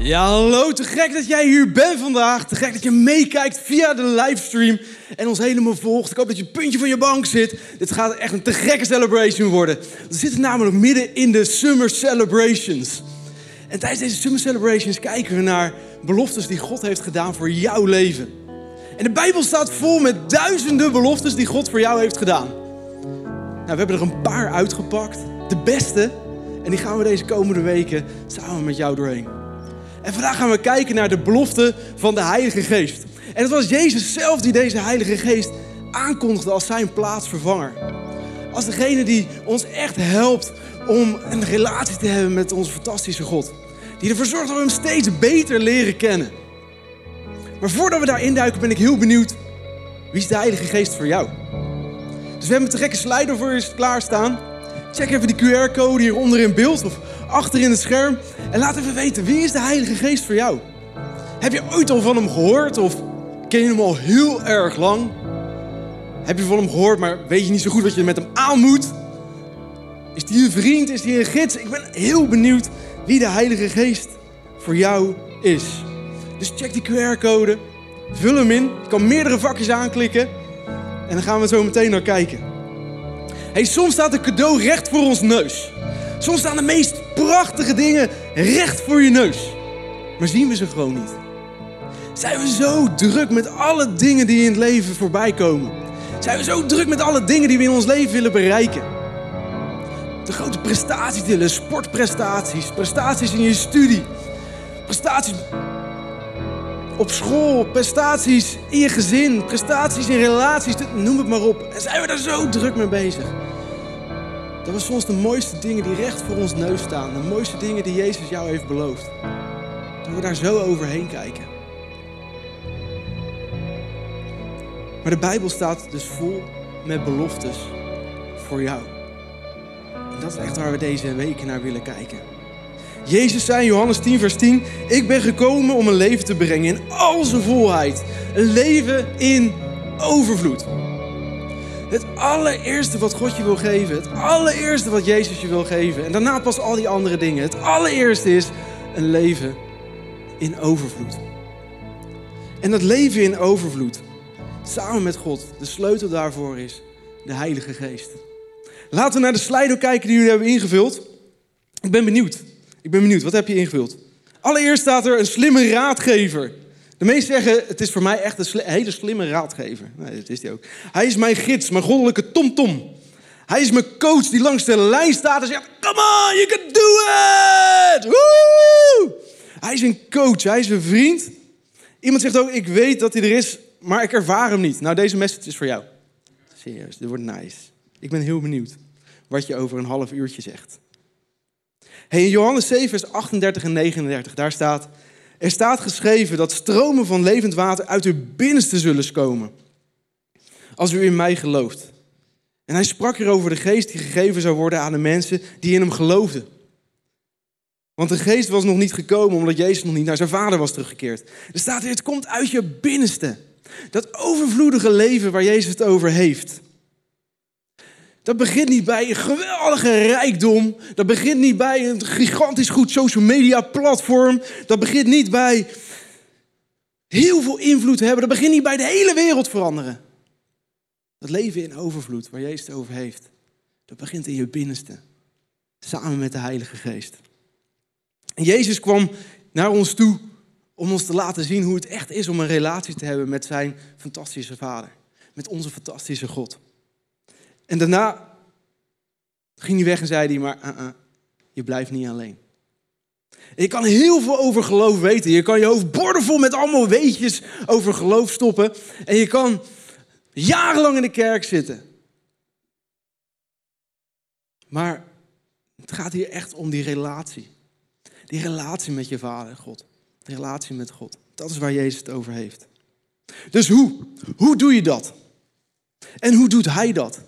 Ja, hallo. Te gek dat jij hier bent vandaag. Te gek dat je meekijkt via de livestream en ons helemaal volgt. Ik hoop dat je puntje van je bank zit. Dit gaat echt een te gekke celebration worden. We zitten namelijk midden in de Summer Celebrations. En tijdens deze Summer Celebrations kijken we naar beloftes die God heeft gedaan voor jouw leven. En de Bijbel staat vol met duizenden beloftes die God voor jou heeft gedaan. Nou, we hebben er een paar uitgepakt. De beste. En die gaan we deze komende weken samen met jou doorheen. En vandaag gaan we kijken naar de belofte van de Heilige Geest. En het was Jezus zelf die deze Heilige Geest aankondigde als zijn plaatsvervanger. Als degene die ons echt helpt om een relatie te hebben met onze fantastische God. Die ervoor zorgt dat we hem steeds beter leren kennen. Maar voordat we daarin duiken ben ik heel benieuwd, wie is de Heilige Geest voor jou? Dus we hebben een te gekke slider voor je klaarstaan. Check even die QR-code hieronder in beeld of achter in het scherm. En laat even weten, wie is de Heilige Geest voor jou? Heb je ooit al van hem gehoord of ken je hem al heel erg lang? Heb je van hem gehoord, maar weet je niet zo goed wat je met hem aan moet? Is die een vriend? Is die een gids? Ik ben heel benieuwd wie de Heilige Geest voor jou is. Dus check die QR-code, vul hem in. Je kan meerdere vakjes aanklikken en dan gaan we zo meteen naar kijken. Soms staat een cadeau recht voor ons neus. Soms staan de meest prachtige dingen recht voor je neus. Maar zien we ze gewoon niet. Zijn we zo druk met alle dingen die in het leven voorbij komen? Zijn we zo druk met alle dingen die we in ons leven willen bereiken? De grote prestaties willen, sportprestaties, prestaties in je studie, prestaties op school, prestaties in je gezin, prestaties in relaties, noem het maar op. En zijn we daar zo druk mee bezig? Dat we soms de mooiste dingen die recht voor ons neus staan, de mooiste dingen die Jezus jou heeft beloofd, dat we daar zo overheen kijken. Maar de Bijbel staat dus vol met beloftes voor jou. En dat is echt waar we deze weken naar willen kijken. Jezus zei in Johannes 10, vers 10: Ik ben gekomen om een leven te brengen in al zijn volheid. Een leven in overvloed. Het allereerste wat God je wil geven, het allereerste wat Jezus je wil geven. En daarna pas al die andere dingen. Het allereerste is een leven in overvloed. En dat leven in overvloed, samen met God, de sleutel daarvoor is de Heilige Geest. Laten we naar de slido kijken die jullie hebben ingevuld. Ik ben benieuwd. Ik ben benieuwd, wat heb je ingevuld? Allereerst staat er een slimme raadgever. De meesten zeggen, het is voor mij echt een hele slimme raadgever. Nee, dat is hij ook. Hij is mijn gids, mijn goddelijke tomtom. Hij is mijn coach die langs de lijn staat en zegt, come on, you can do it! Woo! Hij is een coach, hij is een vriend. Iemand zegt ook, ik weet dat hij er is, maar ik ervaar hem niet. Nou, deze message is voor jou. Serieus, dit wordt nice. Ik ben heel benieuwd wat je over een half uurtje zegt. Hey, in Johannes 7, vers 38 en 39, daar staat... Er staat geschreven dat stromen van levend water uit uw binnenste zullen komen. Als u in mij gelooft. En hij sprak hier over de geest die gegeven zou worden aan de mensen die in hem geloofden. Want de geest was nog niet gekomen omdat Jezus nog niet naar zijn vader was teruggekeerd. Er staat hier, het komt uit je binnenste. Dat overvloedige leven waar Jezus het over heeft. Dat begint niet bij een geweldige rijkdom. Dat begint niet bij een gigantisch goed social media platform. Dat begint niet bij heel veel invloed hebben. Dat begint niet bij de hele wereld veranderen. Dat leven in overvloed, waar Jezus het over heeft, dat begint in je binnenste. Samen met de Heilige Geest. En Jezus kwam naar ons toe om ons te laten zien hoe het echt is om een relatie te hebben met zijn fantastische Vader. Met onze fantastische God. En daarna ging hij weg en zei hij, maar uh -uh, je blijft niet alleen. En je kan heel veel over geloof weten. Je kan je hoofd bordenvol met allemaal weetjes over geloof stoppen. En je kan jarenlang in de kerk zitten. Maar het gaat hier echt om die relatie. Die relatie met je vader, God. Die relatie met God. Dat is waar Jezus het over heeft. Dus hoe? Hoe doe je dat? En hoe doet hij dat?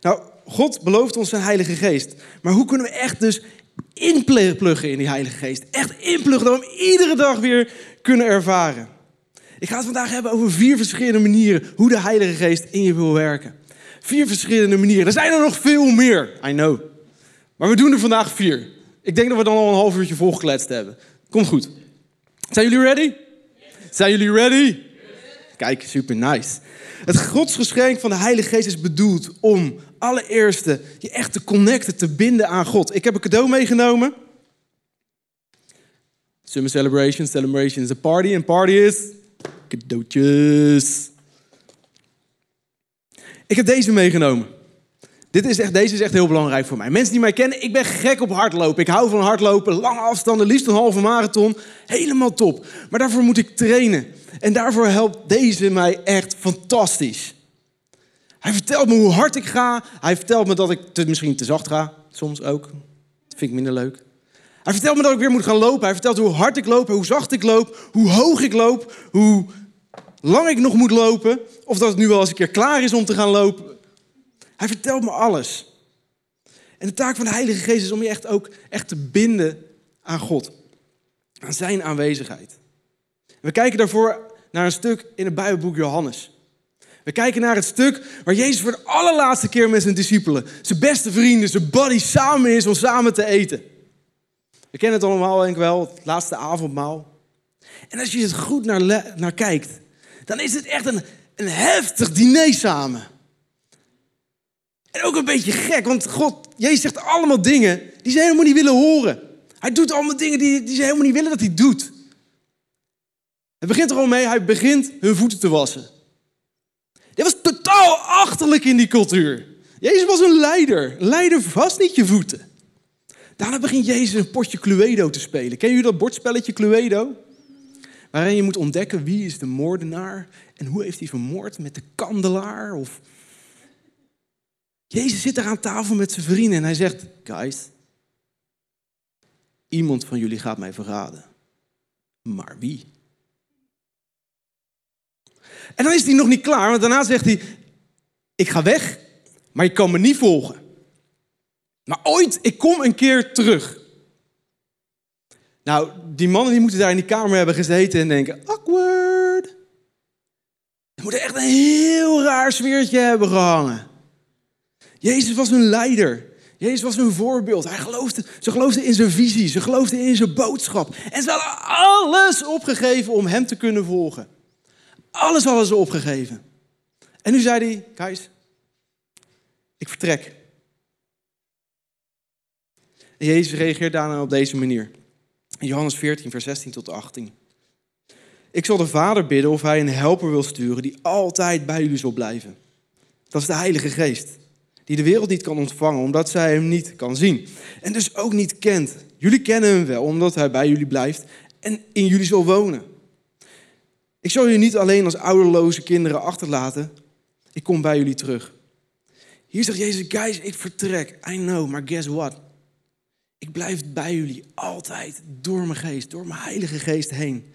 Nou, God belooft ons zijn Heilige Geest. Maar hoe kunnen we echt dus inpluggen in die Heilige Geest? Echt inpluggen dat we hem iedere dag weer kunnen ervaren. Ik ga het vandaag hebben over vier verschillende manieren hoe de Heilige Geest in je wil werken. Vier verschillende manieren. Er zijn er nog veel meer, I know. Maar we doen er vandaag vier. Ik denk dat we dan al een half uurtje volgekletst hebben. Komt goed. Zijn jullie ready? Zijn jullie ready? Kijk, super nice. Het godsgeschenk van de Heilige Geest is bedoeld om allereerste je echt te connecten, te binden aan God. Ik heb een cadeau meegenomen. Summer celebration, celebration is a party en party is cadeautjes. Ik heb deze meegenomen. Dit is echt, deze is echt heel belangrijk voor mij. Mensen die mij kennen, ik ben gek op hardlopen. Ik hou van hardlopen, lange afstanden, liefst een halve marathon. Helemaal top. Maar daarvoor moet ik trainen. En daarvoor helpt deze mij echt fantastisch. Hij vertelt me hoe hard ik ga. Hij vertelt me dat ik misschien te zacht ga. Soms ook. Dat vind ik minder leuk. Hij vertelt me dat ik weer moet gaan lopen. Hij vertelt hoe hard ik loop, hoe zacht ik loop, hoe hoog ik loop, hoe lang ik nog moet lopen. Of dat het nu wel eens een keer klaar is om te gaan lopen. Hij vertelt me alles. En de taak van de Heilige Geest is om je echt ook echt te binden aan God. Aan zijn aanwezigheid. We kijken daarvoor naar een stuk in het Bijbelboek Johannes. We kijken naar het stuk waar Jezus voor de allerlaatste keer met zijn discipelen, zijn beste vrienden, zijn buddy samen is om samen te eten. We kennen het allemaal denk ik wel, het laatste avondmaal. En als je het goed naar, naar kijkt, dan is het echt een, een heftig diner samen. En ook een beetje gek, want God, Jezus zegt allemaal dingen die ze helemaal niet willen horen. Hij doet allemaal dingen die, die ze helemaal niet willen dat hij doet. Het begint er al mee, hij begint hun voeten te wassen. Totaal achterlijk in die cultuur. Jezus was een leider. Leider vast niet je voeten. Daarna begint Jezus een potje Cluedo te spelen. Ken jullie dat bordspelletje Cluedo? Waarin je moet ontdekken wie is de moordenaar en hoe heeft hij vermoord met de kandelaar of Jezus zit daar aan tafel met zijn vrienden en hij zegt: Guys, iemand van jullie gaat mij verraden. Maar wie? En dan is hij nog niet klaar, want daarna zegt hij: Ik ga weg, maar je kan me niet volgen. Maar ooit, ik kom een keer terug. Nou, die mannen die moeten daar in die kamer hebben gezeten en denken: awkward. Er moet echt een heel raar sfeertje hebben gehangen. Jezus was een leider. Jezus was een voorbeeld. Hij geloofde, ze geloofden in zijn visie. Ze geloofden in zijn boodschap. En ze hadden alles opgegeven om hem te kunnen volgen. Alles hadden ze opgegeven. En nu zei hij, guys, ik vertrek. Jezus reageert daarna op deze manier. Johannes 14, vers 16 tot 18. Ik zal de Vader bidden of hij een helper wil sturen die altijd bij jullie zal blijven. Dat is de Heilige Geest die de wereld niet kan ontvangen, omdat zij hem niet kan zien. En dus ook niet kent. Jullie kennen hem wel, omdat hij bij jullie blijft en in jullie zal wonen. Ik zal jullie niet alleen als ouderloze kinderen achterlaten. Ik kom bij jullie terug. Hier zegt Jezus, guys, ik vertrek. I know, maar guess what? Ik blijf bij jullie altijd door mijn geest, door mijn heilige geest heen.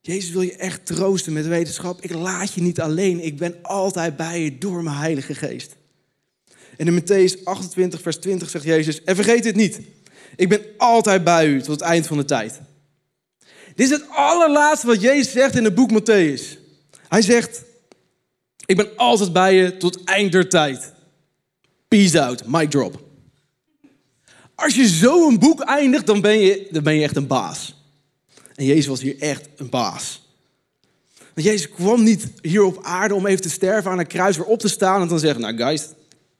Jezus wil je echt troosten met wetenschap. Ik laat je niet alleen. Ik ben altijd bij je door mijn heilige geest. En in Matthäus 28, vers 20 zegt Jezus: En vergeet dit niet. Ik ben altijd bij u tot het eind van de tijd. Dit is het allerlaatste wat Jezus zegt in het boek Matthäus. Hij zegt: Ik ben altijd bij je tot eind der tijd. Peace out, mic drop. Als je zo een boek eindigt, dan ben je, dan ben je echt een baas. En Jezus was hier echt een baas. Want Jezus kwam niet hier op aarde om even te sterven aan een kruis weer op te staan en dan zeggen, nou guys,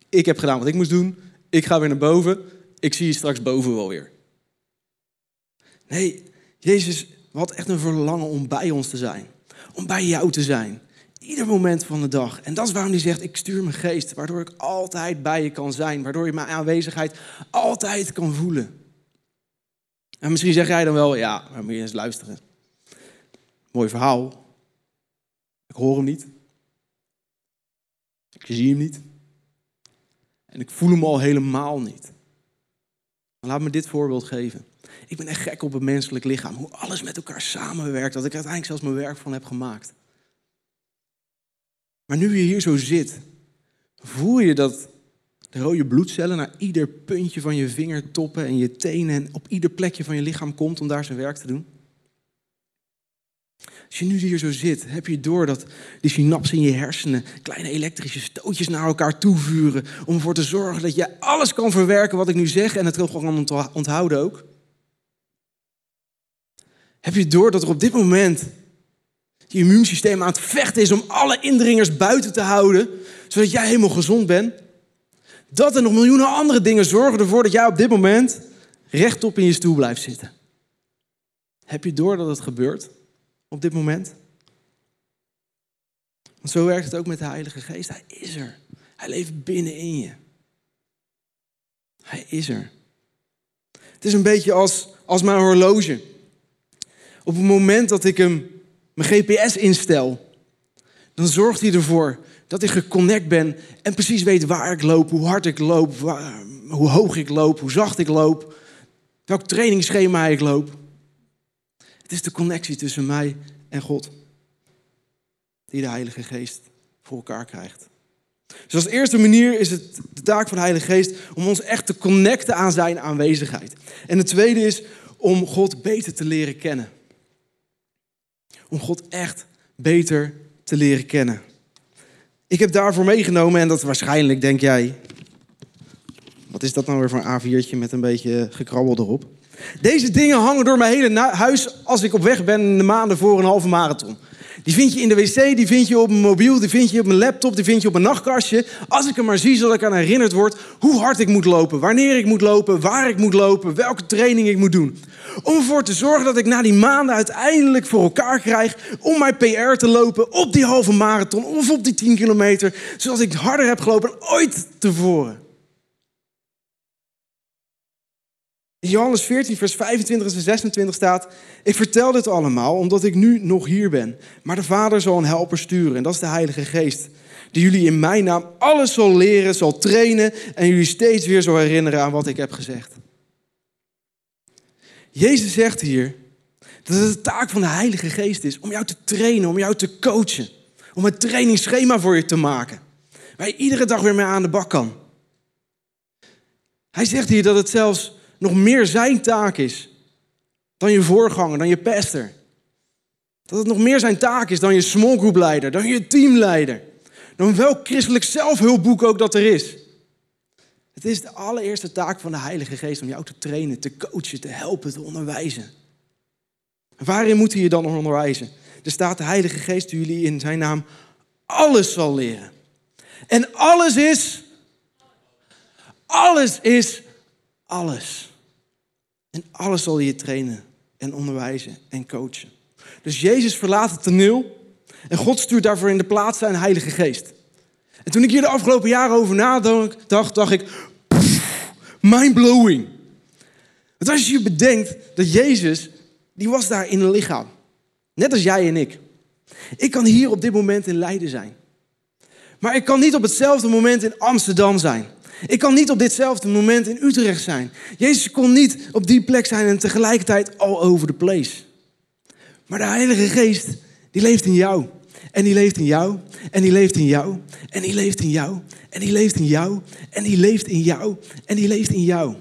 ik heb gedaan wat ik moest doen. Ik ga weer naar boven. Ik zie je straks boven wel weer. Nee, Jezus had echt een verlangen om bij ons te zijn. Om bij jou te zijn. Ieder moment van de dag. En dat is waarom hij zegt, ik stuur mijn geest. Waardoor ik altijd bij je kan zijn. Waardoor je mijn aanwezigheid altijd kan voelen. En misschien zeg jij dan wel, ja, maar moet je eens luisteren. Mooi verhaal. Ik hoor hem niet. Ik zie hem niet. En ik voel hem al helemaal niet. Laat me dit voorbeeld geven. Ik ben echt gek op het menselijk lichaam. Hoe alles met elkaar samenwerkt. Dat ik uiteindelijk zelfs mijn werk van heb gemaakt. Maar nu je hier zo zit, voel je dat de rode bloedcellen naar ieder puntje van je vingertoppen en je tenen en op ieder plekje van je lichaam komt om daar zijn werk te doen? Als je nu hier zo zit, heb je door dat die synapsen in je hersenen kleine elektrische stootjes naar elkaar toevuren. Om ervoor te zorgen dat je alles kan verwerken wat ik nu zeg en het gewoon onthouden ook. Heb je door dat er op dit moment je immuunsysteem aan het vechten is om alle indringers buiten te houden, zodat jij helemaal gezond bent? Dat en nog miljoenen andere dingen zorgen ervoor dat jij op dit moment rechtop in je stoel blijft zitten. Heb je door dat het gebeurt op dit moment? Want zo werkt het ook met de Heilige Geest. Hij is er. Hij leeft binnenin je. Hij is er. Het is een beetje als, als mijn horloge. Op het moment dat ik hem mijn GPS instel, dan zorgt hij ervoor dat ik geconnect ben en precies weet waar ik loop, hoe hard ik loop, hoe hoog ik loop, hoe zacht ik loop, welk trainingsschema ik loop. Het is de connectie tussen mij en God die de Heilige Geest voor elkaar krijgt. Dus als eerste manier is het de taak van de Heilige Geest om ons echt te connecten aan zijn aanwezigheid. En de tweede is om God beter te leren kennen. Om God echt beter te leren kennen. Ik heb daarvoor meegenomen, en dat waarschijnlijk denk jij, wat is dat nou weer voor een A4'tje met een beetje gekrabbel erop? Deze dingen hangen door mijn hele huis als ik op weg ben de maanden voor een halve marathon. Die vind je in de wc, die vind je op mijn mobiel, die vind je op mijn laptop, die vind je op mijn nachtkastje. Als ik hem maar zie, zodat ik aan herinnerd word hoe hard ik moet lopen, wanneer ik moet lopen, waar ik moet lopen, welke training ik moet doen. Om ervoor te zorgen dat ik na die maanden uiteindelijk voor elkaar krijg om mijn PR te lopen op die halve marathon of op die 10 kilometer, zoals ik harder heb gelopen dan ooit tevoren. Johannes 14, vers 25 en 26 staat: Ik vertel dit allemaal omdat ik nu nog hier ben. Maar de Vader zal een helper sturen, en dat is de Heilige Geest. Die jullie in mijn naam alles zal leren, zal trainen en jullie steeds weer zal herinneren aan wat ik heb gezegd. Jezus zegt hier dat het de taak van de Heilige Geest is om jou te trainen, om jou te coachen. Om een trainingsschema voor je te maken. Waar je iedere dag weer mee aan de bak kan. Hij zegt hier dat het zelfs nog meer zijn taak is dan je voorganger, dan je pester. Dat het nog meer zijn taak is dan je small group leider, dan je teamleider. Dan welk christelijk zelfhulpboek ook dat er is. Het is de allereerste taak van de Heilige Geest om jou te trainen, te coachen, te helpen, te onderwijzen. waarin moet hij je dan onderwijzen? Er staat de Heilige Geest jullie in zijn naam alles zal leren. En alles is, alles is alles. En alles zal je trainen en onderwijzen en coachen. Dus Jezus verlaat het toneel en God stuurt daarvoor in de plaats zijn Heilige Geest. En toen ik hier de afgelopen jaren over nadacht, dacht, dacht ik, mind-blowing. Want als je je bedenkt dat Jezus, die was daar in een lichaam. Net als jij en ik. Ik kan hier op dit moment in Leiden zijn. Maar ik kan niet op hetzelfde moment in Amsterdam zijn. Ik kan niet op ditzelfde moment in Utrecht zijn. Jezus kon niet op die plek zijn en tegelijkertijd all over the place. Maar de Heilige Geest, die leeft in jou. En die leeft in jou. En die leeft in jou. En die leeft in jou. En die leeft in jou. En die leeft in jou. En die leeft in jou.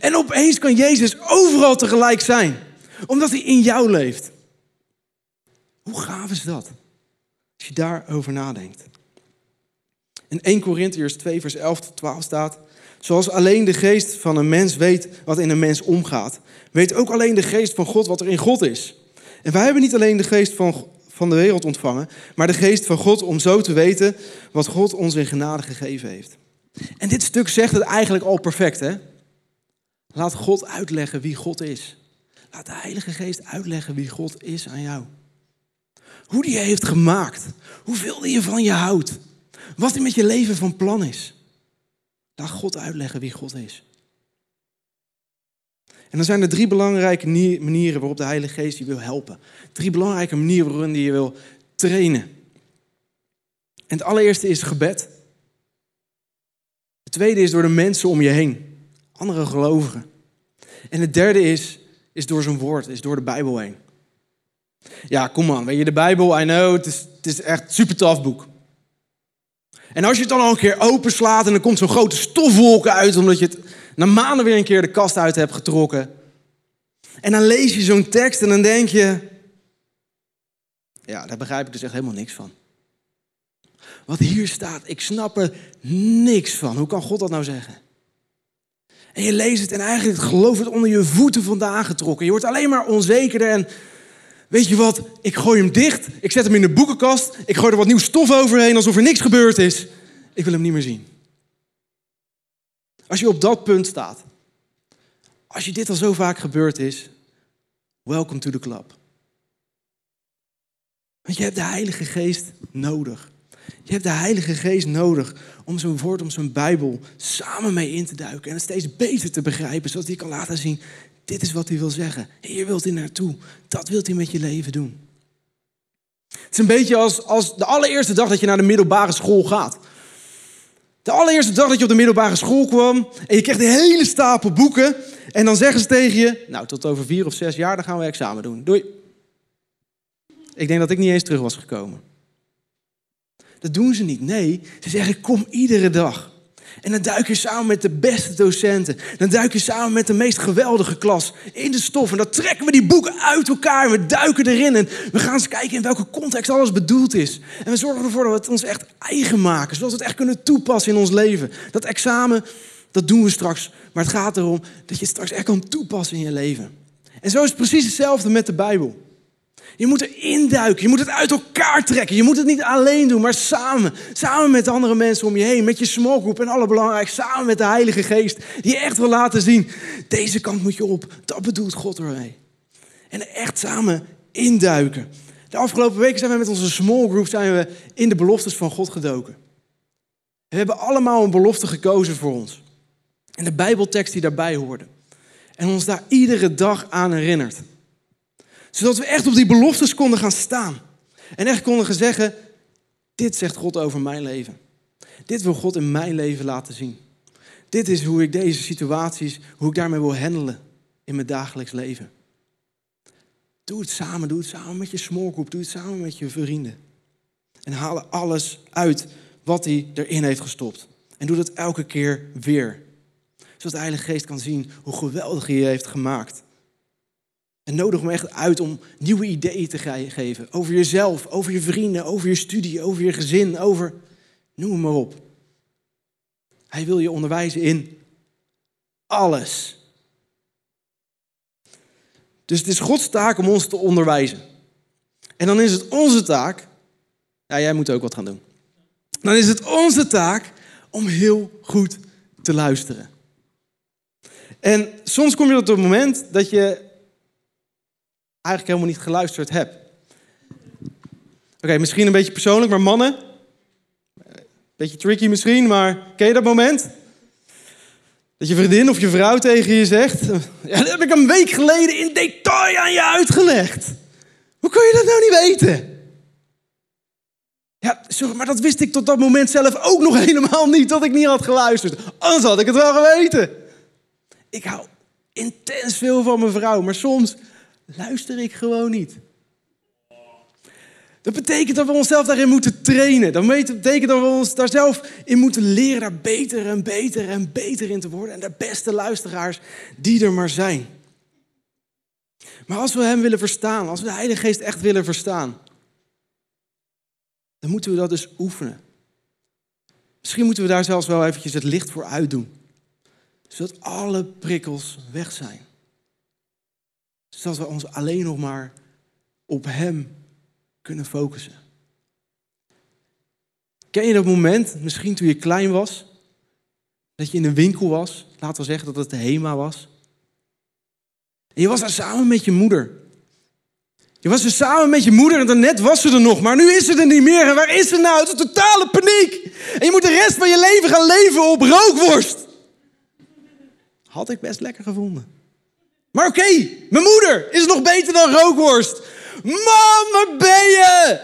En opeens kan Jezus overal tegelijk zijn. Omdat hij in jou leeft. Hoe gaaf is dat? Als je daarover nadenkt. In 1 Corinthiërs 2, vers 11 tot 12 staat: Zoals alleen de geest van een mens weet wat in een mens omgaat, weet ook alleen de geest van God wat er in God is. En wij hebben niet alleen de geest van, van de wereld ontvangen, maar de geest van God om zo te weten wat God ons in genade gegeven heeft. En dit stuk zegt het eigenlijk al perfect, hè? Laat God uitleggen wie God is. Laat de Heilige Geest uitleggen wie God is aan jou. Hoe die je heeft gemaakt. Hoeveel die je van je houdt. Wat hij met je leven van plan is. Laat God uitleggen wie God is. En dan zijn er drie belangrijke manieren waarop de Heilige Geest je wil helpen. Drie belangrijke manieren waarin hij je wil trainen. En het allereerste is gebed. Het tweede is door de mensen om je heen. Andere gelovigen. En het derde is, is door zijn woord, is door de Bijbel heen. Ja, kom aan, weet je, de Bijbel, I know, het is, het is echt super tof boek. En als je het dan al een keer openslaat en er komt zo'n grote stofwolken uit, omdat je het na maanden weer een keer de kast uit hebt getrokken. En dan lees je zo'n tekst en dan denk je, ja, daar begrijp ik dus echt helemaal niks van. Wat hier staat, ik snap er niks van. Hoe kan God dat nou zeggen? En je leest het en eigenlijk het geloof wordt onder je voeten vandaan getrokken. Je wordt alleen maar onzekerder en weet je wat, ik gooi hem dicht, ik zet hem in de boekenkast, ik gooi er wat nieuw stof overheen alsof er niks gebeurd is. Ik wil hem niet meer zien. Als je op dat punt staat, als je dit al zo vaak gebeurd is, welcome to the club. Want je hebt de Heilige Geest nodig. Je hebt de Heilige Geest nodig om zijn woord, om zijn Bijbel samen mee in te duiken en het steeds beter te begrijpen, zodat hij kan laten zien, dit is wat hij wil zeggen. Hier wilt hij naartoe. Dat wilt hij met je leven doen. Het is een beetje als, als de allereerste dag dat je naar de middelbare school gaat. De allereerste dag dat je op de middelbare school kwam en je kreeg een hele stapel boeken. En dan zeggen ze tegen je, nou tot over vier of zes jaar dan gaan we examen doen. Doei. Ik denk dat ik niet eens terug was gekomen. Dat doen ze niet. Nee, ze zeggen kom iedere dag. En dan duik je samen met de beste docenten. Dan duik je samen met de meest geweldige klas in de stof. En dan trekken we die boeken uit elkaar. En we duiken erin. En we gaan eens kijken in welke context alles bedoeld is. En we zorgen ervoor dat we het ons echt eigen maken. Zodat we het echt kunnen toepassen in ons leven. Dat examen, dat doen we straks. Maar het gaat erom dat je het straks echt kan toepassen in je leven. En zo is het precies hetzelfde met de Bijbel. Je moet er induiken. Je moet het uit elkaar trekken. Je moet het niet alleen doen, maar samen. Samen met andere mensen om je heen. Met je smallgroep en allerbelangrijkst. Samen met de Heilige Geest. Die echt wil laten zien. Deze kant moet je op. Dat bedoelt God ermee. En echt samen induiken. De afgelopen weken zijn we met onze smallgroep zijn we in de beloftes van God gedoken. We hebben allemaal een belofte gekozen voor ons. En de Bijbeltekst die daarbij hoorde. En ons daar iedere dag aan herinnert zodat we echt op die beloftes konden gaan staan. En echt konden zeggen, dit zegt God over mijn leven. Dit wil God in mijn leven laten zien. Dit is hoe ik deze situaties, hoe ik daarmee wil handelen in mijn dagelijks leven. Doe het samen, doe het samen met je smallgroep, doe het samen met je vrienden. En haal alles uit wat hij erin heeft gestopt. En doe dat elke keer weer. Zodat de Heilige Geest kan zien hoe geweldig hij je heeft gemaakt. En nodig me echt uit om nieuwe ideeën te geven. Over jezelf, over je vrienden, over je studie, over je gezin, over. Noem maar op. Hij wil je onderwijzen in alles. Dus het is Gods taak om ons te onderwijzen. En dan is het onze taak. Ja, jij moet ook wat gaan doen. Dan is het onze taak om heel goed te luisteren. En soms kom je op het moment dat je eigenlijk helemaal niet geluisterd heb. Oké, misschien een beetje persoonlijk, maar mannen. Beetje tricky misschien, maar ken je dat moment? Dat je vriendin of je vrouw tegen je zegt: Ja, dat heb ik een week geleden in detail aan je uitgelegd. Hoe kun je dat nou niet weten? Ja, sorry, maar dat wist ik tot dat moment zelf ook nog helemaal niet, dat ik niet had geluisterd. Anders had ik het wel geweten. Ik hou intens veel van mijn vrouw, maar soms luister ik gewoon niet. Dat betekent dat we onszelf daarin moeten trainen. Dat betekent dat we ons daar zelf in moeten leren daar beter en beter en beter in te worden. En de beste luisteraars die er maar zijn. Maar als we Hem willen verstaan, als we de Heilige Geest echt willen verstaan, dan moeten we dat dus oefenen. Misschien moeten we daar zelfs wel eventjes het licht voor uitdoen. Zodat alle prikkels weg zijn zodat we ons alleen nog maar op Hem kunnen focussen. Ken je dat moment, misschien toen je klein was, dat je in een winkel was, laten we zeggen dat het de HEMA was. En je was daar samen met je moeder. Je was er samen met je moeder en daarnet was ze er nog, maar nu is ze er niet meer. En waar is ze nou? Het is totale paniek. En je moet de rest van je leven gaan leven op rookworst. Had ik best lekker gevonden. Maar oké, mijn moeder is nog beter dan rookworst. Mam, waar ben je?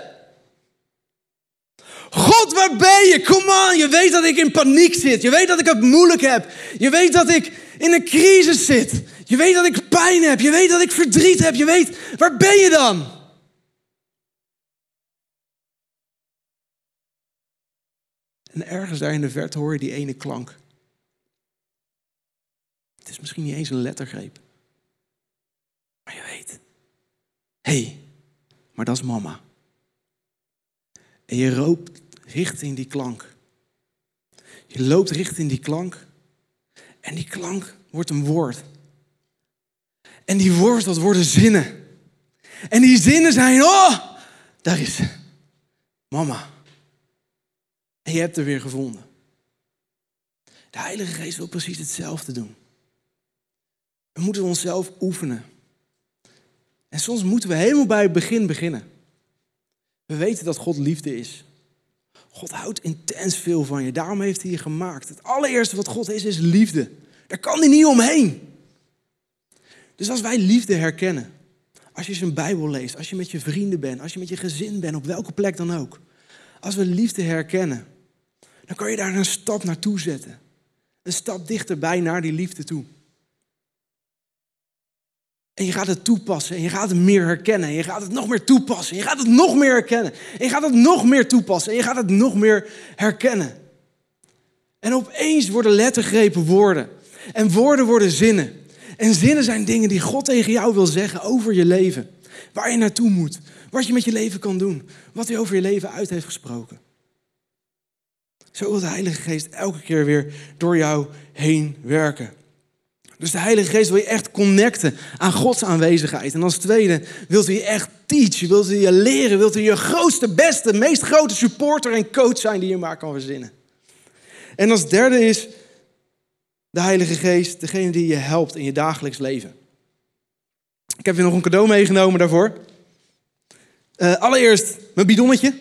God, waar ben je? Kom aan, je weet dat ik in paniek zit. Je weet dat ik het moeilijk heb. Je weet dat ik in een crisis zit. Je weet dat ik pijn heb. Je weet dat ik verdriet heb. Je weet, waar ben je dan? En ergens daar in de verte hoor je die ene klank. Het is misschien niet eens een lettergreep. Maar je weet, hé, hey, maar dat is mama. En je loopt richting die klank. Je loopt richting die klank. En die klank wordt een woord. En die woord, dat worden zinnen. En die zinnen zijn, oh, daar is. Mama. En je hebt er weer gevonden. De Heilige Geest wil precies hetzelfde doen. We moeten onszelf oefenen. En soms moeten we helemaal bij het begin beginnen. We weten dat God liefde is. God houdt intens veel van je. Daarom heeft hij je gemaakt. Het allereerste wat God is, is liefde. Daar kan hij niet omheen. Dus als wij liefde herkennen, als je zijn Bijbel leest, als je met je vrienden bent, als je met je gezin bent, op welke plek dan ook. Als we liefde herkennen, dan kan je daar een stap naartoe zetten. Een stap dichterbij naar die liefde toe. En je gaat het toepassen en je gaat het meer herkennen. En je gaat het nog meer toepassen. En je gaat het nog meer herkennen. En je gaat het nog meer toepassen. En je gaat het nog meer herkennen. En opeens worden lettergrepen woorden. En woorden worden zinnen. En zinnen zijn dingen die God tegen jou wil zeggen over je leven. Waar je naartoe moet. Wat je met je leven kan doen. Wat hij over je leven uit heeft gesproken. Zo wil de Heilige Geest elke keer weer door jou heen werken. Dus de Heilige Geest wil je echt connecten aan Gods aanwezigheid. En als tweede wilt hij je echt teachen, wilt hij je leren, wilt hij je grootste, beste, meest grote supporter en coach zijn die je maar kan verzinnen. En als derde is de Heilige Geest degene die je helpt in je dagelijks leven. Ik heb je nog een cadeau meegenomen daarvoor. Uh, allereerst mijn bidonnetje.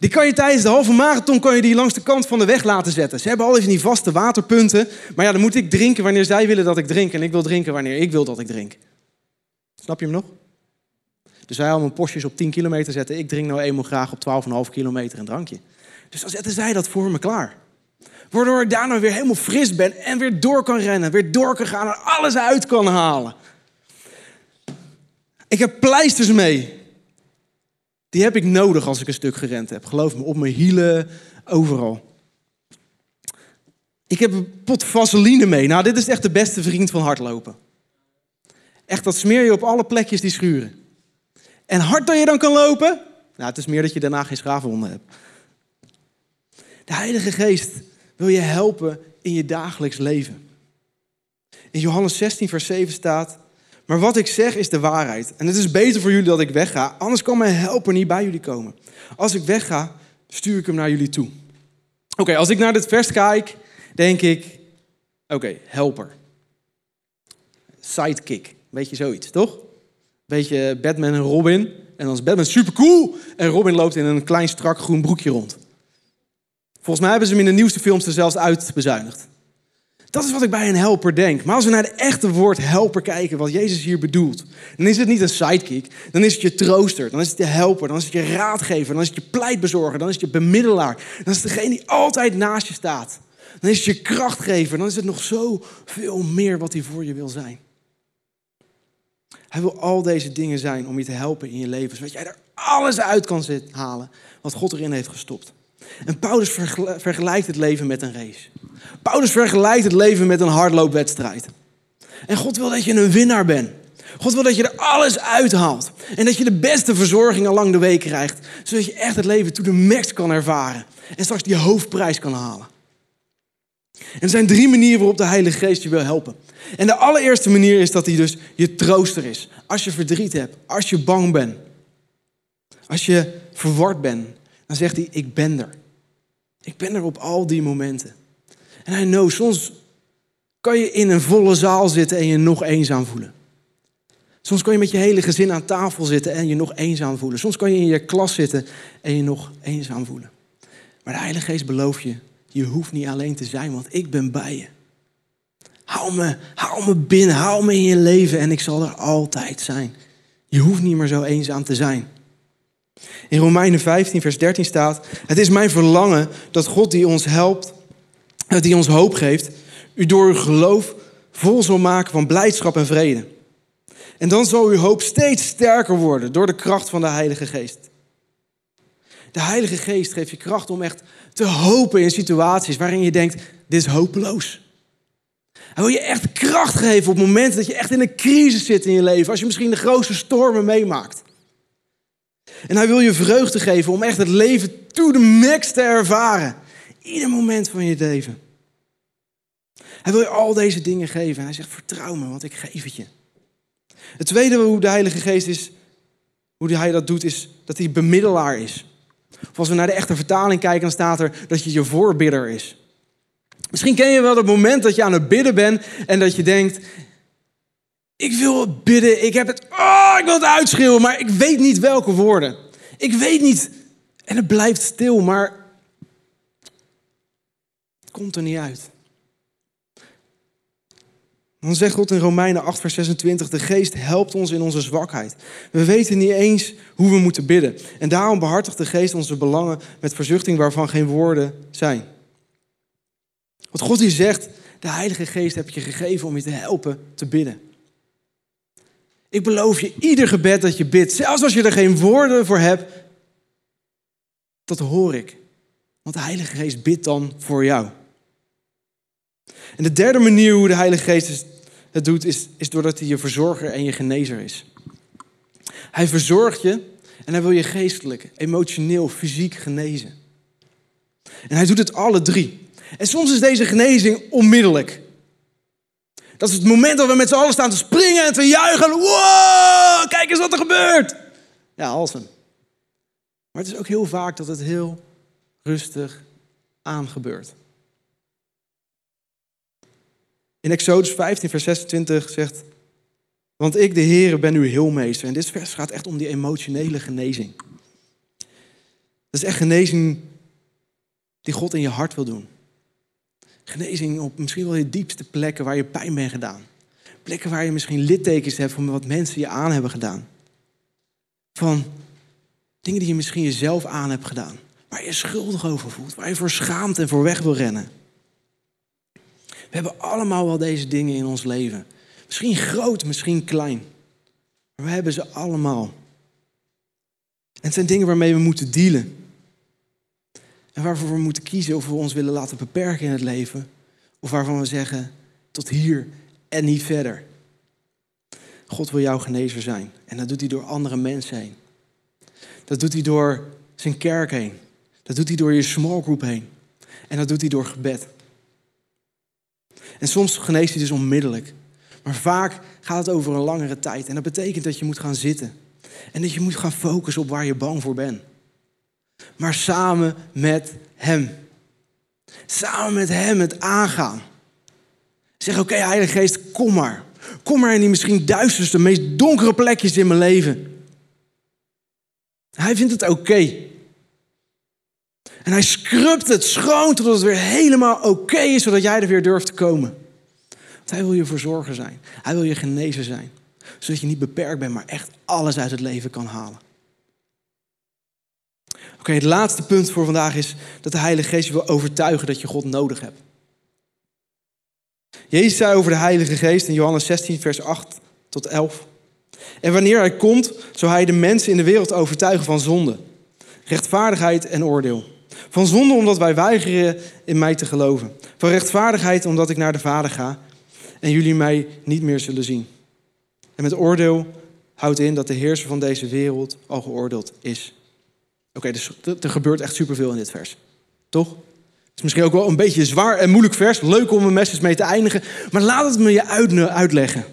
Die kan je tijdens de halve marathon kan je die langs de kant van de weg laten zetten. Ze hebben al even die vaste waterpunten. Maar ja, dan moet ik drinken wanneer zij willen dat ik drink. En ik wil drinken wanneer ik wil dat ik drink. Snap je hem nog? Dus al mijn postjes op 10 kilometer zetten. Ik drink nou eenmaal graag op 12,5 kilometer een drankje. Dus dan zetten zij dat voor me klaar. Waardoor ik daarna weer helemaal fris ben en weer door kan rennen. Weer door kan gaan en alles uit kan halen. Ik heb pleisters mee. Die heb ik nodig als ik een stuk gerend heb. Geloof me, op mijn hielen, overal. Ik heb een pot vaseline mee. Nou, dit is echt de beste vriend van hardlopen. Echt, dat smeer je op alle plekjes die schuren. En hard dat je dan kan lopen? Nou, het is meer dat je daarna geen schaafwonden hebt. De Heilige Geest wil je helpen in je dagelijks leven. In Johannes 16, vers 7 staat: maar wat ik zeg is de waarheid. En het is beter voor jullie dat ik wegga, anders kan mijn helper niet bij jullie komen. Als ik wegga, stuur ik hem naar jullie toe. Oké, als ik naar dit vers kijk, denk ik, oké, helper. Sidekick, weet je zoiets, toch? Beetje Batman en Robin. En dan is Batman super cool en Robin loopt in een klein strak groen broekje rond. Volgens mij hebben ze hem in de nieuwste films er zelfs uitbezuinigd. Dat is wat ik bij een helper denk. Maar als we naar het echte woord helper kijken, wat Jezus hier bedoelt, dan is het niet een sidekick. Dan is het je trooster, dan is het je helper, dan is het je raadgever, dan is het je pleitbezorger, dan is het je bemiddelaar. Dan is het degene die altijd naast je staat. Dan is het je krachtgever, dan is het nog zoveel meer wat hij voor je wil zijn. Hij wil al deze dingen zijn om je te helpen in je leven, zodat jij er alles uit kan halen wat God erin heeft gestopt. En Paulus vergelijkt het leven met een race. Paulus vergelijkt het leven met een hardloopwedstrijd. En God wil dat je een winnaar bent. God wil dat je er alles uithaalt. En dat je de beste verzorging allang de week krijgt. Zodat je echt het leven to the max kan ervaren. En straks die hoofdprijs kan halen. En er zijn drie manieren waarop de Heilige Geest je wil helpen. En de allereerste manier is dat hij dus je trooster is. Als je verdriet hebt, als je bang bent, als je verward bent, dan zegt hij, ik ben er. Ik ben er op al die momenten. En hij know, soms kan je in een volle zaal zitten en je nog eenzaam voelen. Soms kan je met je hele gezin aan tafel zitten en je nog eenzaam voelen. Soms kan je in je klas zitten en je nog eenzaam voelen. Maar de Heilige Geest belooft je, je hoeft niet alleen te zijn, want ik ben bij je. Hou me, hou me binnen, hou me in je leven en ik zal er altijd zijn. Je hoeft niet meer zo eenzaam te zijn. In Romeinen 15, vers 13 staat: Het is mijn verlangen dat God die ons helpt, die ons hoop geeft, u door uw geloof vol zal maken van blijdschap en vrede. En dan zal uw hoop steeds sterker worden door de kracht van de Heilige Geest. De Heilige Geest geeft je kracht om echt te hopen in situaties waarin je denkt: dit is hopeloos. Hij wil je echt kracht geven op momenten dat je echt in een crisis zit in je leven. Als je misschien de grootste stormen meemaakt. En hij wil je vreugde geven om echt het leven to the max te ervaren. Ieder moment van je leven. Hij wil je al deze dingen geven. En hij zegt, vertrouw me, want ik geef het je. Het tweede hoe de Heilige Geest is, hoe hij dat doet, is dat hij bemiddelaar is. Of als we naar de echte vertaling kijken, dan staat er dat je je voorbidder is. Misschien ken je wel het moment dat je aan het bidden bent en dat je denkt, ik wil bidden, ik heb het, oh, ik wil het uitschreeuwen, maar ik weet niet welke woorden. Ik weet niet, en het blijft stil, maar het komt er niet uit. Dan zegt God in Romeinen 8, vers 26, de geest helpt ons in onze zwakheid. We weten niet eens hoe we moeten bidden. En daarom behartigt de geest onze belangen met verzuchting waarvan geen woorden zijn. Wat God hier zegt, de Heilige Geest heb je gegeven om je te helpen te bidden. Ik beloof je, ieder gebed dat je bidt, zelfs als je er geen woorden voor hebt, dat hoor ik. Want de Heilige Geest bidt dan voor jou. En de derde manier hoe de Heilige Geest het doet, is, is doordat hij je verzorger en je genezer is. Hij verzorgt je en hij wil je geestelijk, emotioneel, fysiek genezen. En hij doet het alle drie. En soms is deze genezing onmiddellijk. Dat is het moment dat we met z'n allen staan te springen en te juichen. Wow, kijk eens wat er gebeurt. Ja, awesome. Maar het is ook heel vaak dat het heel rustig aangebeurt. In Exodus 15, vers 26 zegt, want ik, de Heer, ben uw heelmeester. En dit vers gaat echt om die emotionele genezing. Dat is echt genezing die God in je hart wil doen. Genezing op misschien wel je diepste plekken waar je pijn bent gedaan. Plekken waar je misschien littekens hebt van wat mensen je aan hebben gedaan. Van dingen die je misschien jezelf aan hebt gedaan. Waar je schuldig over voelt. Waar je voor schaamt en voor weg wil rennen. We hebben allemaal wel deze dingen in ons leven. Misschien groot, misschien klein. Maar we hebben ze allemaal. En het zijn dingen waarmee we moeten dealen. En waarvoor we moeten kiezen of we ons willen laten beperken in het leven. Of waarvan we zeggen, tot hier en niet verder. God wil jouw genezer zijn. En dat doet hij door andere mensen heen. Dat doet hij door zijn kerk heen. Dat doet hij door je small group heen. En dat doet hij door gebed. En soms geneest hij dus onmiddellijk. Maar vaak gaat het over een langere tijd. En dat betekent dat je moet gaan zitten. En dat je moet gaan focussen op waar je bang voor bent. Maar samen met Hem. Samen met Hem het aangaan. Zeg, oké, Heilige Geest, kom maar. Kom maar in die misschien duisterste, meest donkere plekjes in mijn leven. Hij vindt het oké. En hij scrubt het schoon totdat het weer helemaal oké is, zodat jij er weer durft te komen. Want hij wil je verzorger zijn. Hij wil je genezen zijn. Zodat je niet beperkt bent, maar echt alles uit het leven kan halen. Oké, het laatste punt voor vandaag is dat de Heilige Geest je wil overtuigen dat je God nodig hebt. Jezus zei over de Heilige Geest in Johannes 16, vers 8 tot 11. En wanneer hij komt, zal hij de mensen in de wereld overtuigen van zonde, rechtvaardigheid en oordeel. Van zonde omdat wij weigeren in mij te geloven. Van rechtvaardigheid omdat ik naar de Vader ga en jullie mij niet meer zullen zien. En met oordeel houdt in dat de heerser van deze wereld al geoordeeld is. Oké, dus er gebeurt echt superveel in dit vers. Toch? Het is misschien ook wel een beetje zwaar en moeilijk vers. Leuk om een message mee te eindigen. Maar laat het me je uitleggen.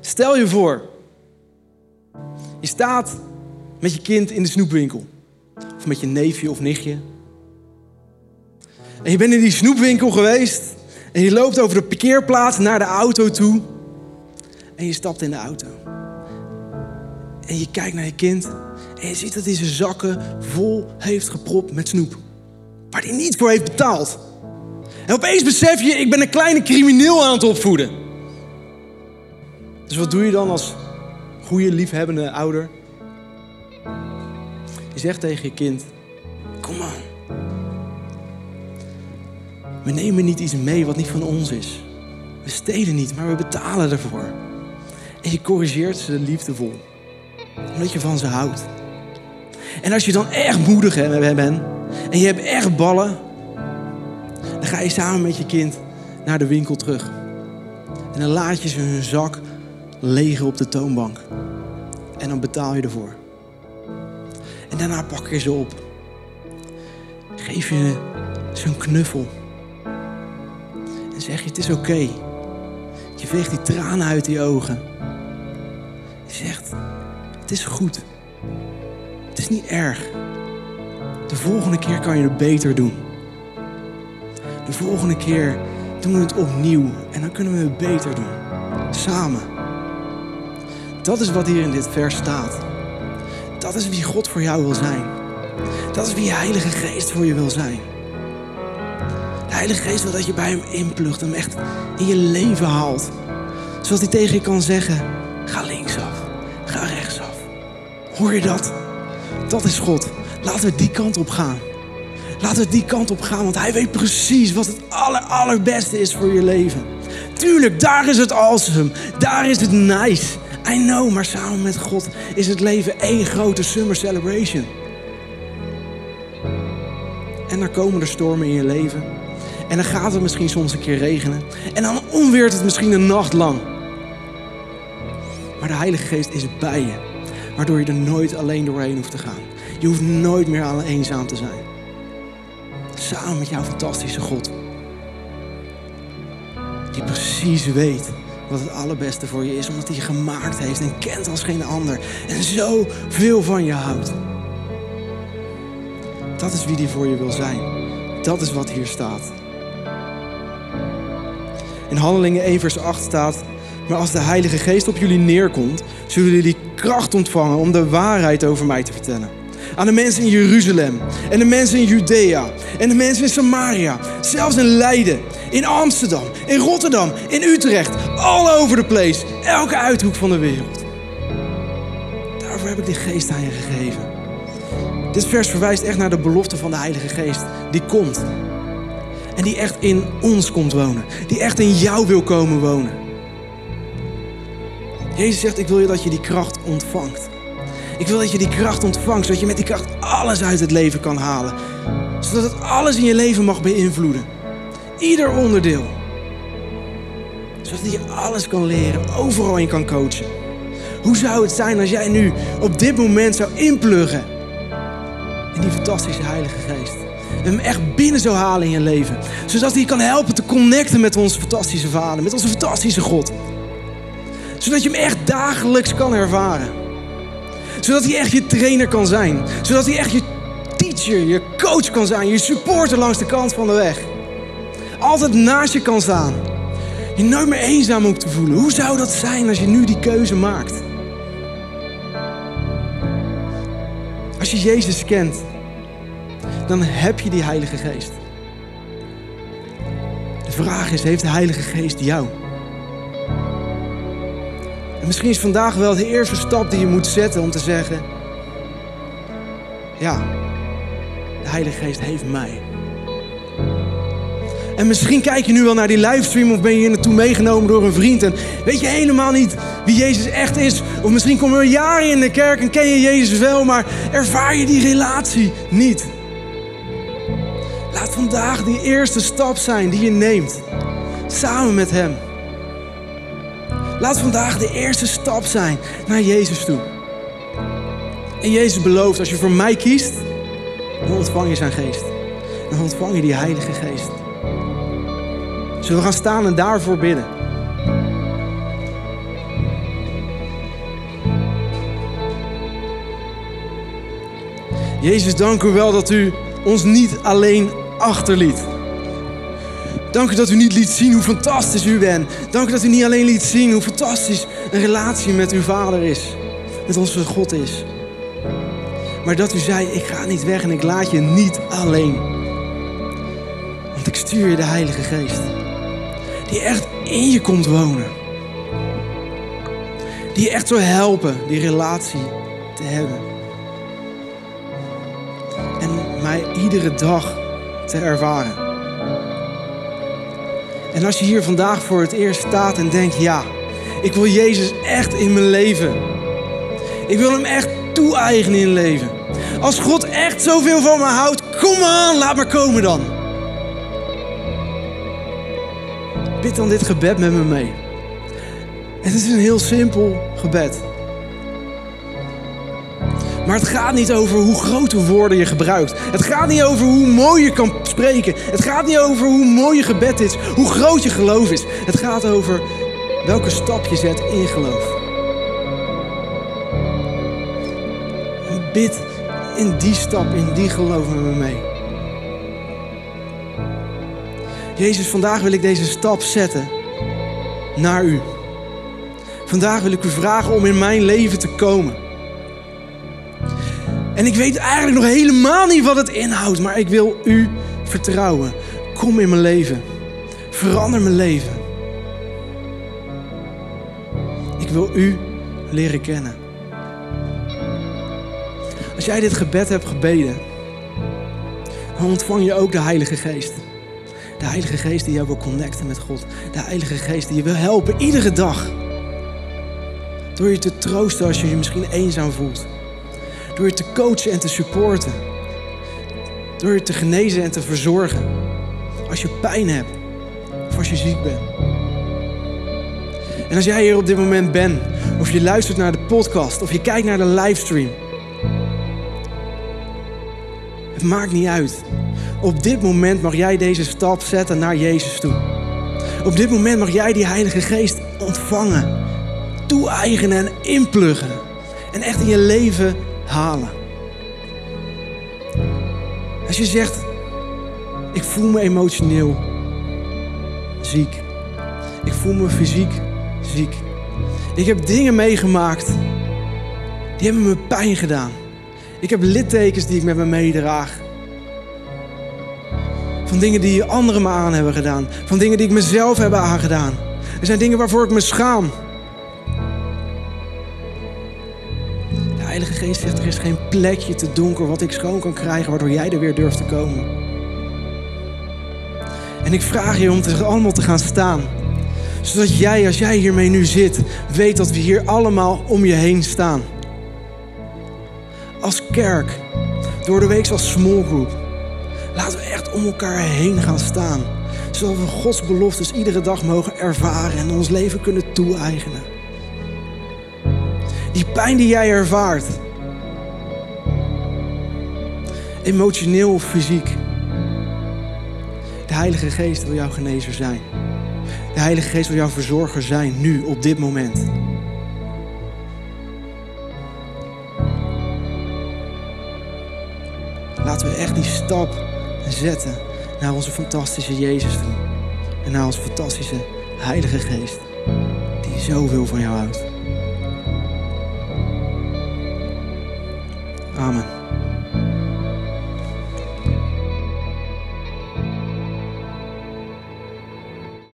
Stel je voor, je staat met je kind in de snoepwinkel. Of met je neefje of nichtje. En je bent in die snoepwinkel geweest. En je loopt over de parkeerplaats naar de auto toe. En je stapt in de auto. En je kijkt naar je kind. En je ziet dat hij zijn zakken vol heeft gepropt met snoep. Waar hij niet voor heeft betaald. En opeens besef je, ik ben een kleine crimineel aan het opvoeden. Dus wat doe je dan als goede, liefhebbende ouder? Je zegt tegen je kind, kom aan. We nemen niet iets mee wat niet van ons is. We stelen niet, maar we betalen ervoor. En je corrigeert ze liefdevol. Omdat je van ze houdt. En als je dan echt moedig bent en je hebt echt ballen, dan ga je samen met je kind naar de winkel terug. En dan laat je ze hun zak leeg op de toonbank. En dan betaal je ervoor. En daarna pak je ze op. Geef je ze een knuffel. En zeg je, het is oké. Je veegt die tranen uit die ogen. Je zegt, het is goed. Het is niet erg. De volgende keer kan je het beter doen. De volgende keer doen we het opnieuw en dan kunnen we het beter doen. Samen. Dat is wat hier in dit vers staat. Dat is wie God voor jou wil zijn. Dat is wie de Heilige Geest voor je wil zijn. De Heilige Geest wil dat je bij hem inplucht, hem echt in je leven haalt. Zodat hij tegen je kan zeggen, ga linksaf, ga rechtsaf. Hoor je dat? Dat is God. Laten we die kant op gaan. Laten we die kant op gaan, want hij weet precies wat het aller, allerbeste is voor je leven. Tuurlijk, daar is het awesome. Daar is het nice. I know, maar samen met God is het leven één grote summer celebration. En dan komen er stormen in je leven. En dan gaat het misschien soms een keer regenen. En dan onweert het misschien een nacht lang. Maar de Heilige Geest is bij je. Waardoor je er nooit alleen doorheen hoeft te gaan. Je hoeft nooit meer alleen eenzaam te zijn. Samen met jouw fantastische God. Die precies weet wat het allerbeste voor je is. Omdat hij je gemaakt heeft en kent als geen ander. En zo veel van je houdt. Dat is wie die voor je wil zijn. Dat is wat hier staat. In Handelingen 1 vers 8 staat... Maar als de Heilige Geest op jullie neerkomt... zullen jullie kracht ontvangen om de waarheid over mij te vertellen. Aan de mensen in Jeruzalem. En de mensen in Judea. En de mensen in Samaria. Zelfs in Leiden. In Amsterdam. In Rotterdam. In Utrecht. All over the place. Elke uithoek van de wereld. Daarvoor heb ik die geest aan je gegeven. Dit vers verwijst echt naar de belofte van de Heilige Geest. Die komt. En die echt in ons komt wonen. Die echt in jou wil komen wonen. Jezus zegt, ik wil je dat je die kracht ontvangt. Ik wil dat je die kracht ontvangt, zodat je met die kracht alles uit het leven kan halen. Zodat het alles in je leven mag beïnvloeden. Ieder onderdeel. Zodat je alles kan leren, overal in kan coachen. Hoe zou het zijn als jij nu op dit moment zou inpluggen in die fantastische Heilige Geest? En hem echt binnen zou halen in je leven. Zodat hij je kan helpen te connecten met onze fantastische Vader, met onze fantastische God. Zodat je hem echt dagelijks kan ervaren. Zodat hij echt je trainer kan zijn. Zodat hij echt je teacher, je coach kan zijn. Je supporter langs de kant van de weg. Altijd naast je kan staan. Je nooit meer eenzaam hoeft te voelen. Hoe zou dat zijn als je nu die keuze maakt? Als je Jezus kent, dan heb je die Heilige Geest. De vraag is, heeft de Heilige Geest jou? En misschien is vandaag wel de eerste stap die je moet zetten om te zeggen: Ja, de Heilige Geest heeft mij. En misschien kijk je nu wel naar die livestream of ben je hier naartoe meegenomen door een vriend en weet je helemaal niet wie Jezus echt is. Of misschien kom je al jaren in de kerk en ken je Jezus wel, maar ervaar je die relatie niet. Laat vandaag die eerste stap zijn die je neemt, samen met Hem. Laat vandaag de eerste stap zijn naar Jezus toe. En Jezus belooft, als je voor mij kiest, dan ontvang je zijn geest. Dan ontvang je die Heilige Geest. Zullen we gaan staan en daarvoor bidden? Jezus, dank u wel dat u ons niet alleen achterliet. Dank u dat u niet liet zien hoe fantastisch u bent. Dank u dat u niet alleen liet zien hoe fantastisch een relatie met uw Vader is. Met onze God is. Maar dat u zei, ik ga niet weg en ik laat je niet alleen. Want ik stuur je de Heilige Geest. Die echt in je komt wonen. Die je echt zou helpen die relatie te hebben. En mij iedere dag te ervaren. En als je hier vandaag voor het eerst staat en denkt, ja, ik wil Jezus echt in mijn leven. Ik wil hem echt toe-eigenen in leven. Als God echt zoveel van me houdt, kom aan, laat maar komen dan. Bid dan dit gebed met me mee. Het is een heel simpel gebed. Maar het gaat niet over hoe grote woorden je gebruikt. Het gaat niet over hoe mooi je kan spreken. Het gaat niet over hoe mooi je gebed is, hoe groot je geloof is. Het gaat over welke stap je zet in geloof. Bid in die stap, in die geloof met me mee. Jezus, vandaag wil ik deze stap zetten naar u. Vandaag wil ik u vragen om in mijn leven te komen. En ik weet eigenlijk nog helemaal niet wat het inhoudt, maar ik wil u vertrouwen. Kom in mijn leven. Verander mijn leven. Ik wil u leren kennen. Als jij dit gebed hebt gebeden, dan ontvang je ook de Heilige Geest. De Heilige Geest die jou wil connecten met God. De Heilige Geest die je wil helpen iedere dag. Door je te troosten als je je misschien eenzaam voelt. Door je te coachen en te supporten. Door je te genezen en te verzorgen. Als je pijn hebt of als je ziek bent. En als jij hier op dit moment bent, of je luistert naar de podcast, of je kijkt naar de livestream. Het maakt niet uit. Op dit moment mag jij deze stap zetten naar Jezus toe. Op dit moment mag jij die Heilige Geest ontvangen, toe-eigenen en inpluggen. En echt in je leven halen. Je zegt, ik voel me emotioneel ziek. Ik voel me fysiek ziek. Ik heb dingen meegemaakt, die hebben me pijn gedaan. Ik heb littekens die ik met me meedraag. Van dingen die anderen me aan hebben gedaan. Van dingen die ik mezelf heb aangedaan. Er zijn dingen waarvoor ik me schaam. Heilige Geest zegt, er is geen plekje te donker wat ik schoon kan krijgen, waardoor jij er weer durft te komen. En ik vraag je om te, allemaal te gaan staan. Zodat jij, als jij hiermee nu zit, weet dat we hier allemaal om je heen staan. Als kerk, door de week als small group. Laten we echt om elkaar heen gaan staan. Zodat we Gods beloftes iedere dag mogen ervaren en ons leven kunnen toe-eigenen. Die pijn die jij ervaart. Emotioneel of fysiek. De Heilige Geest wil jouw genezer zijn. De Heilige Geest wil jouw verzorger zijn, nu, op dit moment. Laten we echt die stap zetten naar onze fantastische Jezus toe. En naar onze fantastische Heilige Geest, die zoveel van jou houdt. 他们。